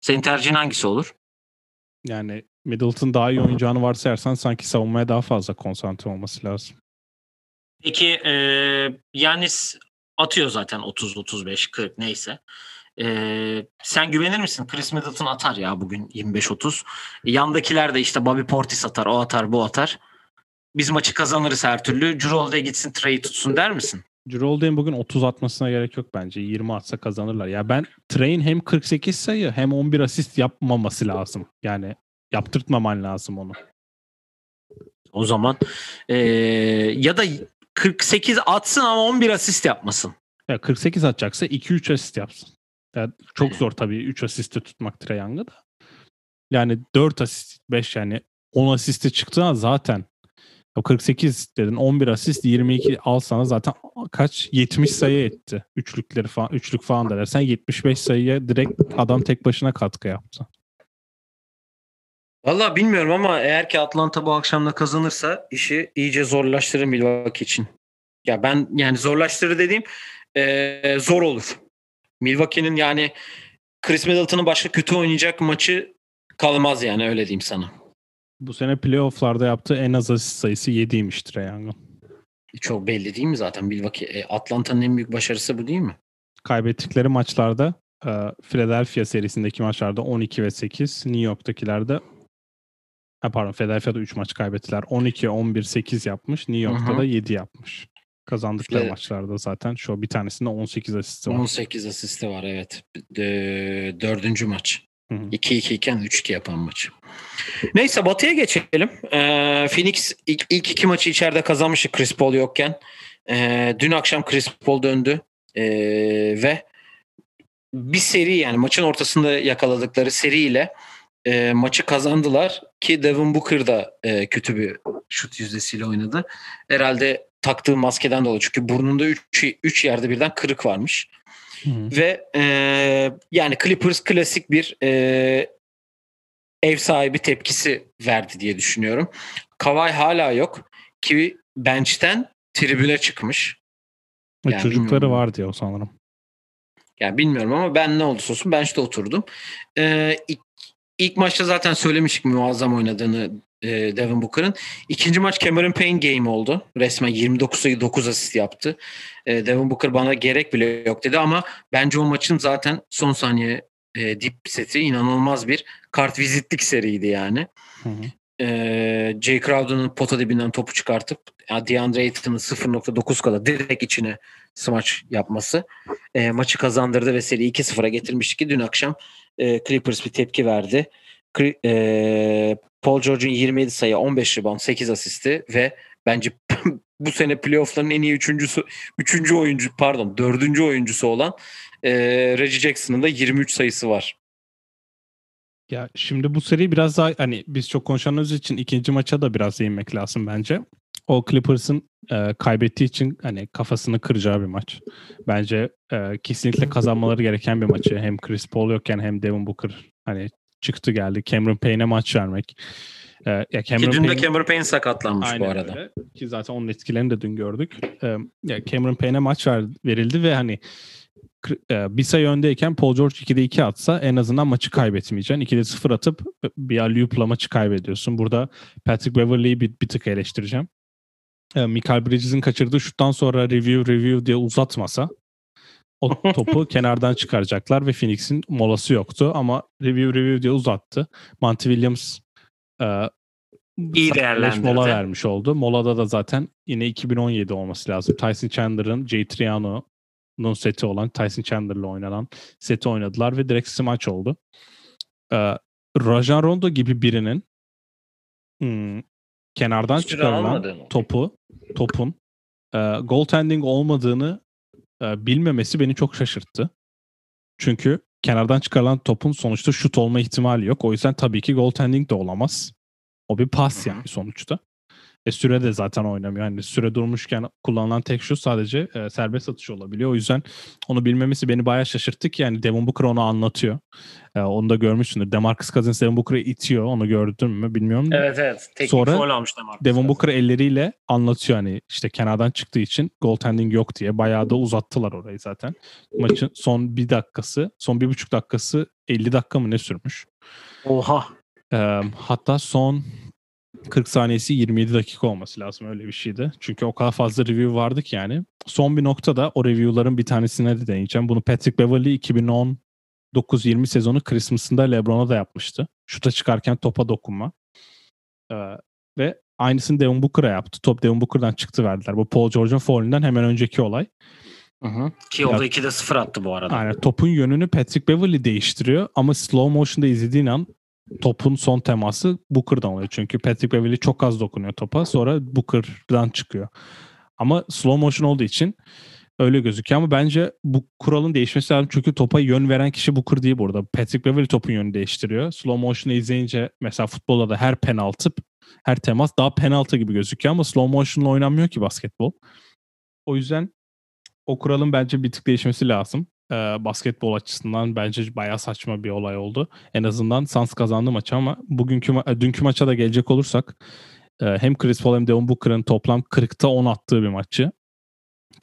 Senin tercihin hangisi olur? Yani Middleton daha iyi oynayacağını varsayarsan sanki savunmaya daha fazla konsantre olması lazım. Peki e, Yanis atıyor zaten 30, 35, 40 neyse. E, sen güvenir misin? Chris Middleton atar ya bugün 25-30. Yandakiler de işte Bobby Portis atar, o atar, bu atar. Biz maçı kazanırız her türlü. Holiday gitsin Trey'i tutsun der misin? Holiday'in bugün 30 atmasına gerek yok bence. 20 atsa kazanırlar. Ya ben Trey'in hem 48 sayı hem 11 asist yapmaması lazım. Yani yaptırtmaman lazım onu. O zaman e, ya da 48 atsın ama 11 asist yapmasın. Ya 48 atacaksa 2-3 asist yapsın. Ya çok zor tabii 3 asiste tutmak Trae Young'ı da. Yani 4 asist 5 yani 10 asiste çıktı zaten o 48 dedin 11 asist 22 al sana zaten kaç 70 sayı etti. Üçlükleri falan üçlük falan da dersen 75 sayıya direkt adam tek başına katkı yaptı. Valla bilmiyorum ama eğer ki Atlanta bu akşam da kazanırsa işi iyice zorlaştırır Milwaukee için. Ya ben yani zorlaştırır dediğim eee, zor olur. Milwaukee'nin yani Chris Middleton'ın başka kötü oynayacak maçı kalmaz yani öyle diyeyim sana. Bu sene playofflarda yaptığı en az asist sayısı 7'ymiş Trae Young'ın. Çok belli değil mi zaten Milwaukee? E, Atlanta'nın en büyük başarısı bu değil mi? Kaybettikleri maçlarda e, Philadelphia serisindeki maçlarda 12 ve 8, New York'takilerde Ha pardon Philadelphia'da 3 maç kaybettiler. 12 11 8 yapmış. New York'ta hı. da 7 yapmış. Kazandıkları İşte- maçlarda zaten şu bir tanesinde 18 asisti var. 18 asisti var evet. D- dördüncü maç. Hı hı. 2-2 iken 3-2 yapan maç. Neyse Batı'ya geçelim. Ee, Phoenix ilk, ilk iki maçı içeride kazanmıştı Chris Paul yokken. Ee, dün akşam Chris Paul döndü. Ee, ve bir seri yani maçın ortasında yakaladıkları seriyle e, maçı kazandılar ki Devin Booker da e, kötü bir şut yüzdesiyle oynadı. Herhalde taktığı maskeden dolayı çünkü burnunda 3 yerde birden kırık varmış. Hı. Ve e, yani Clippers klasik bir e, ev sahibi tepkisi verdi diye düşünüyorum. Kawhi hala yok ki bench'ten tribüne çıkmış. Yani Çocukları var diye o sanırım. Yani bilmiyorum ama ben ne olursa olsun bench'te oturdum. E, ilk, maçta zaten söylemiştik muazzam oynadığını e, Devin Booker'ın. İkinci maç Cameron Payne game oldu. Resmen 29 sayı 9 asist yaptı. E, Devin Booker bana gerek bile yok dedi ama bence o maçın zaten son saniye e, dip seti inanılmaz bir kart vizitlik seriydi yani. Hı hı. E, Jay Crowder'ın pota dibinden topu çıkartıp ya DeAndre Ayton'un 0.9 kala direkt içine smaç yapması e, maçı kazandırdı ve seri 2-0'a getirmişti ki dün akşam e, Clippers bir tepki verdi. E, Paul George'un 27 sayı, 15 rebound, 8 asisti ve bence bu sene playoff'ların en iyi üçüncüsü, üçüncü oyuncu pardon dördüncü oyuncusu olan e, Reggie Jackson'ın da 23 sayısı var. Ya şimdi bu seri biraz daha hani biz çok konuşanımız için ikinci maça da biraz değinmek lazım bence. O Clippers'ın e, kaybettiği için hani kafasını kıracağı bir maç. Bence e, kesinlikle kazanmaları gereken bir maçı. Hem Chris Paul yokken hem Devin Booker hani çıktı geldi. Cameron Payne'e maç vermek. E, ya Ki Cameron dün de Payne- Cameron Payne sakatlanmış bu arada. öyle. Ki zaten onun etkilerini de dün gördük. Ee, ya Cameron Payne'e maç ver, verildi ve hani e, bir sayı öndeyken Paul George 2'de 2 atsa en azından maçı kaybetmeyeceksin. 2'de 0 atıp bir alley-oop'la maçı kaybediyorsun. Burada Patrick Beverley'i bir, bir tık eleştireceğim. Ee, Michael Bridges'in kaçırdığı şuttan sonra review review diye uzatmasa o topu kenardan çıkaracaklar ve Phoenix'in molası yoktu ama review review diye uzattı. Monty Williams e, İyi değerlendirdi. mola vermiş oldu. Molada da zaten yine 2017 olması lazım. Tyson Chandler'ın Jay Triano'nun seti olan Tyson Chandler'la oynanan seti oynadılar ve direkt smaç oldu. Ee, Rajon Rondo gibi birinin hmm, kenardan Süre çıkarılan topu topun e, goaltending olmadığını e, bilmemesi beni çok şaşırttı. Çünkü kenardan çıkarılan topun sonuçta şut olma ihtimali yok. O yüzden tabii ki goaltending de olamaz. O bir pas yani sonuçta. E süre de zaten oynamıyor. Yani süre durmuşken kullanılan tek şut sadece e, serbest atış olabiliyor. O yüzden onu bilmemesi beni bayağı şaşırttı ki yani Devin Booker onu anlatıyor. E, onu da görmüşsündür. DeMarcus Cousins Devin Booker'ı itiyor. Onu gördün mü bilmiyorum. da. Evet evet. Teknik Sonra foul almış Demarcus Cousins. Booker elleriyle anlatıyor hani işte kenardan çıktığı için goaltending yok diye. Bayağı da uzattılar orayı zaten. Maçın son bir dakikası, son bir buçuk dakikası 50 dakika mı ne sürmüş? Oha. Ee, hatta son 40 saniyesi 27 dakika olması lazım öyle bir şeydi. Çünkü o kadar fazla review vardı ki yani. Son bir noktada o review'ların bir tanesine de değineceğim. Bunu Patrick Beverley 2019-20 sezonu Christmas'ında LeBron'a da yapmıştı. Şuta çıkarken topa dokunma. Ee, ve aynısını Devin Booker'a yaptı. Top Devin Booker'dan çıktı verdiler. Bu Paul George'un foulünden hemen önceki olay. Hı hı. Ki o da 2'de 0 attı bu arada. Aynen topun yönünü Patrick Beverley değiştiriyor ama slow motion'da izlediğin an topun son teması Booker'dan oluyor. Çünkü Patrick Beverley çok az dokunuyor topa sonra Booker'dan çıkıyor. Ama slow motion olduğu için öyle gözüküyor ama bence bu kuralın değişmesi lazım çünkü topa yön veren kişi Booker değil burada. Patrick Beverley topun yönünü değiştiriyor. Slow motion'ı izleyince mesela futbolda da her penaltı her temas daha penaltı gibi gözüküyor ama slow motion'la oynanmıyor ki basketbol. O yüzden o kuralın bence bir tık değişmesi lazım. Ee, basketbol açısından bence bayağı saçma bir olay oldu. En azından Suns kazandı maçı ama bugünkü ma- e, dünkü maça da gelecek olursak e, hem Chris Paul hem Devin Booker'ın toplam 40'ta 10 attığı bir maçı.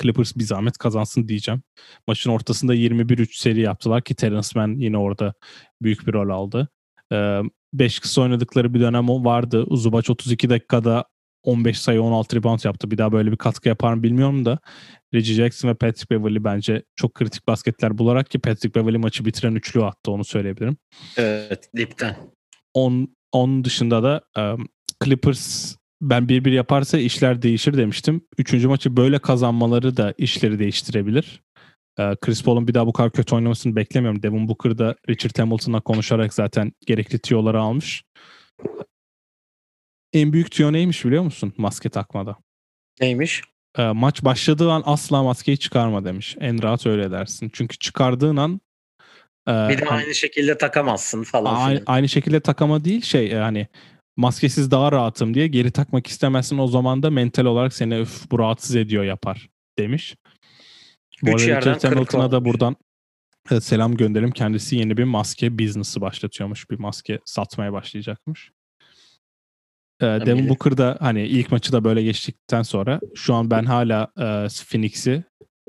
Clippers bir zahmet kazansın diyeceğim. Maçın ortasında 21-3 seri yaptılar ki Terence Mann yine orada büyük bir rol aldı. 5 kısa oynadıkları bir dönem vardı. Zubac 32 dakikada 15 sayı 16 rebound yaptı. Bir daha böyle bir katkı yapar mı bilmiyorum da Reggie Jackson ve Patrick Beverley bence çok kritik basketler bularak ki Patrick Beverley maçı bitiren üçlü attı onu söyleyebilirim. Evet dipten. 10 onun dışında da e, Clippers ben bir bir yaparsa işler değişir demiştim. Üçüncü maçı böyle kazanmaları da işleri değiştirebilir. Chris Paul'un bir daha bu kadar kötü oynamasını beklemiyorum. Devin Booker da Richard Hamilton'la konuşarak zaten gerekli tiyoları almış. En büyük tiyo neymiş biliyor musun? Maske takmada. Neymiş? E, maç başladığı an asla maskeyi çıkarma demiş. En rahat öyle dersin. Çünkü çıkardığın an e, bir de aynı şekilde takamazsın falan. Aynı, aynı şekilde takama değil şey yani maskesiz daha rahatım diye geri takmak istemezsin o zaman da mental olarak seni öf bu rahatsız ediyor yapar demiş. Bu arada Richard Hamilton'a da buradan e, selam gönderim. Kendisi yeni bir maske business'ı başlatıyormuş. Bir maske satmaya başlayacakmış. E, Devin Booker da hani ilk maçı da böyle geçtikten sonra şu an ben hala e, Phoenix'i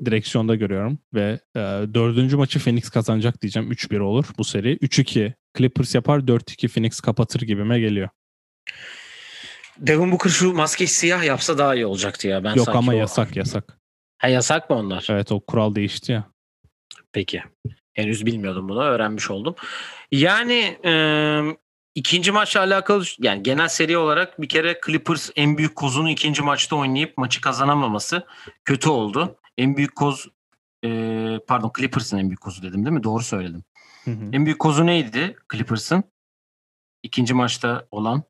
direksiyonda görüyorum ve e, dördüncü maçı Phoenix kazanacak diyeceğim. 3-1 olur bu seri. 3-2 Clippers yapar 4-2 Phoenix kapatır gibime geliyor. Devin Booker şu maskeyi siyah yapsa daha iyi olacaktı ya. Ben Yok ama o... yasak yasak. Ha yasak mı onlar? Evet o kural değişti ya. Peki. Henüz bilmiyordum bunu. Öğrenmiş oldum. Yani e, ikinci maçla alakalı yani genel seri olarak bir kere Clippers en büyük kozunu ikinci maçta oynayıp maçı kazanamaması kötü oldu. En büyük koz e, pardon Clippers'ın en büyük kozu dedim değil mi? Doğru söyledim. Hı hı. En büyük kozu neydi Clippers'ın? İkinci maçta olan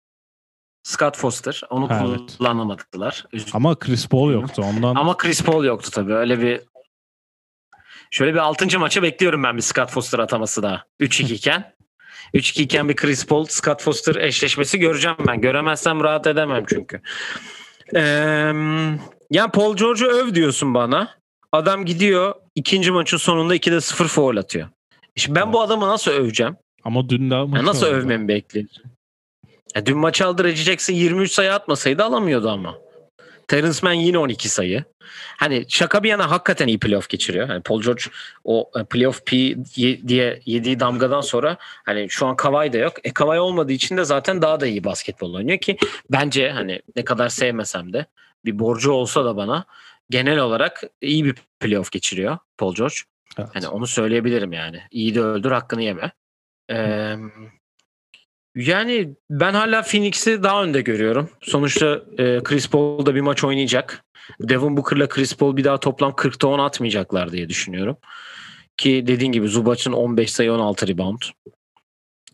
Scott Foster. Onu evet. kullanamadılar. Ama Chris Paul yoktu ondan. Ama Chris Paul yoktu tabii. Öyle bir Şöyle bir 6. maça bekliyorum ben bir Scott Foster ataması daha. 3-2 iken. 3-2 iken bir Chris Paul Scott Foster eşleşmesi göreceğim ben. Göremezsem rahat edemem çünkü. Ee, yani Paul George'u öv diyorsun bana. Adam gidiyor ikinci maçın sonunda 2'de 0 foul atıyor. Şimdi ben bu adamı nasıl öveceğim? Ama dün daha maçı Nasıl oldu. övmemi bekliyorsun? Ya dün maçı aldı Reggie Jackson 23 sayı atmasaydı alamıyordu ama. Terence Mann yine 12 sayı. Hani şaka bir yana hakikaten iyi playoff geçiriyor. Hani Paul George o e, playoff P diye yediği damgadan sonra hani şu an Kawhi da yok. E Kawhi olmadığı için de zaten daha da iyi basketbol oynuyor ki bence hani ne kadar sevmesem de bir borcu olsa da bana genel olarak iyi bir playoff geçiriyor Paul George. Evet. Hani onu söyleyebilirim yani. İyi de öldür hakkını yeme. Ee, yani ben hala Phoenix'i daha önde görüyorum. Sonuçta e, Chris Paul da bir maç oynayacak. Devin Booker'la Chris Paul bir daha toplam 40'ta 10 atmayacaklar diye düşünüyorum. Ki dediğin gibi Zubac'ın 15 sayı 16 rebound.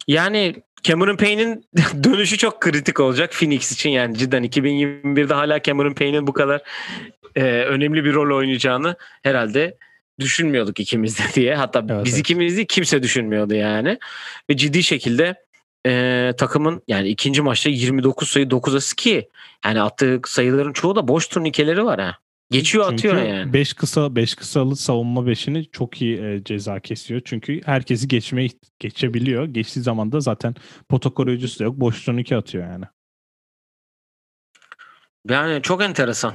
Yani Cameron Payne'in dönüşü çok kritik olacak Phoenix için yani cidden 2021'de hala Cameron Payne'in bu kadar e, önemli bir rol oynayacağını herhalde düşünmüyorduk ikimiz de diye. Hatta evet, biz evet. ikimiz değil kimse düşünmüyordu yani. Ve ciddi şekilde e, takımın yani ikinci maçta 29 sayı 9 asist ki yani attığı sayıların çoğu da boş turnikeleri var ha. Geçiyor Çünkü atıyor yani. 5 kısa 5 kısalı savunma beşini çok iyi e, ceza kesiyor. Çünkü herkesi geçmeye geçebiliyor. Geçtiği zaman da zaten pota koruyucusu da yok. Boş turnike atıyor yani. Yani çok enteresan.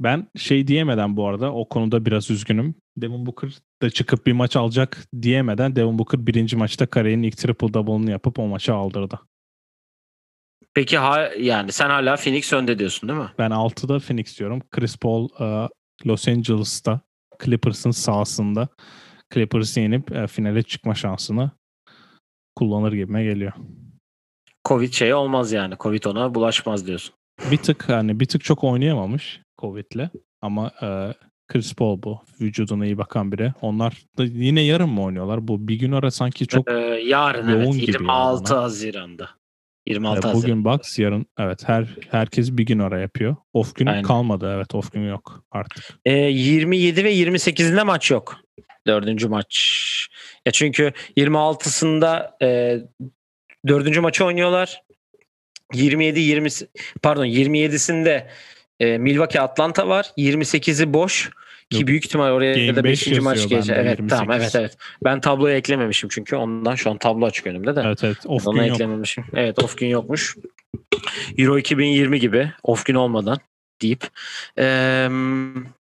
Ben şey diyemeden bu arada o konuda biraz üzgünüm. Devin Booker da çıkıp bir maç alacak diyemeden Devin Booker birinci maçta kariyerin ilk triple double'ını yapıp o maçı aldırdı. Peki ha, yani sen hala Phoenix önde diyorsun değil mi? Ben 6'da Phoenix diyorum. Chris Paul uh, Los Angeles'ta Clippers'ın sahasında Clippers'ı yenip uh, finale çıkma şansını kullanır gibime geliyor. Covid şey olmaz yani. Covid ona bulaşmaz diyorsun. Bir tık hani bir tık çok oynayamamış Covid'le ama uh, Chris Paul bu. Vücuduna iyi bakan biri. Onlar da yine yarın mı oynuyorlar? Bu bir gün ara sanki çok ee, yarın yoğun evet. 26 Haziran'da. 26 ee, Haziran. Bugün Bucks yarın evet her herkes bir gün ara yapıyor. Off gün Aynen. kalmadı evet off gün yok artık. Ee, 27 ve 28'inde maç yok. Dördüncü maç. Ya çünkü 26'sında e, dördüncü maçı oynuyorlar. 27 20 pardon 27'sinde e, Milwaukee Atlanta var. 28'i boş. Ki Yok. büyük ihtimal oraya Game da 5. maç gelecek. Evet 28. tamam evet evet. Ben tabloya eklememişim çünkü ondan şu an tablo açık önümde de. Evet evet. Off Ona gün eklememişim. Yok. Evet off gün yokmuş. Euro 2020 gibi off gün olmadan deyip. Ee,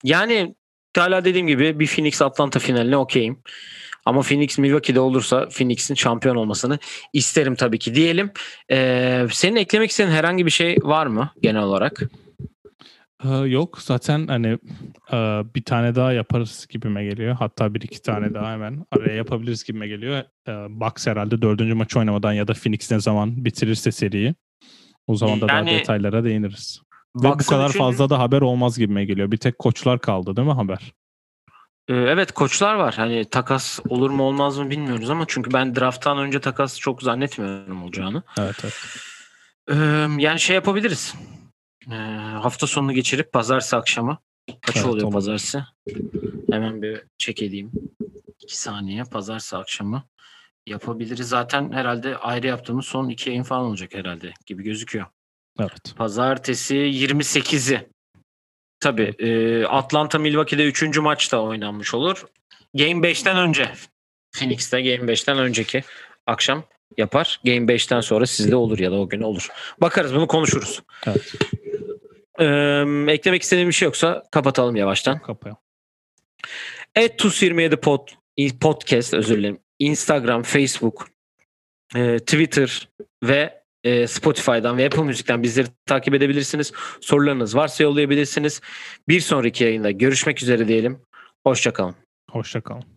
yani hala dediğim gibi bir Phoenix Atlanta finaline okeyim. Ama Phoenix Milwaukee'de olursa Phoenix'in şampiyon olmasını isterim tabii ki diyelim. Ee, senin eklemek istediğin herhangi bir şey var mı genel olarak? Ee, yok zaten hani e, bir tane daha yaparız gibime geliyor. Hatta bir iki tane daha hemen araya yapabiliriz gibime geliyor. Ee, Bucks herhalde dördüncü maçı oynamadan ya da Phoenix ne zaman bitirirse seriyi. O zaman da Yani- daha detaylara değiniriz. Ve bu kadar üçüncü- fazla da haber olmaz gibime geliyor. Bir tek koçlar kaldı değil mi haber? Ee, Evet koçlar var. Hani takas olur mu olmaz mı bilmiyoruz ama çünkü ben drafttan önce takas çok zannetmiyorum olacağını. Evet evet. Yani şey yapabiliriz. Ee, hafta sonunu geçirip pazartesi akşamı. Kaç Evet, oluyor pazartesi? Hemen bir check edeyim. İki saniye pazartesi akşamı yapabiliriz. Zaten herhalde ayrı yaptığımız son iki yayın falan olacak herhalde gibi gözüküyor. Evet. Pazartesi 28'i. Tabii e, Atlanta Milwaukee'de 3. maçta oynanmış olur. Game 5'ten önce. Phoenix'te Game 5'ten önceki akşam yapar. Game 5'ten sonra sizde olur ya da o gün olur. Bakarız bunu konuşuruz. Evet. Ee, eklemek istediğim bir şey yoksa kapatalım yavaştan. Kapayalım. Et TUS27 pod, podcast özür dilerim. Instagram, Facebook, e, Twitter ve e, Spotify'dan ve Apple Müzik'ten bizleri takip edebilirsiniz. Sorularınız varsa yollayabilirsiniz. Bir sonraki yayında görüşmek üzere diyelim. Hoşçakalın. Hoşça kalın.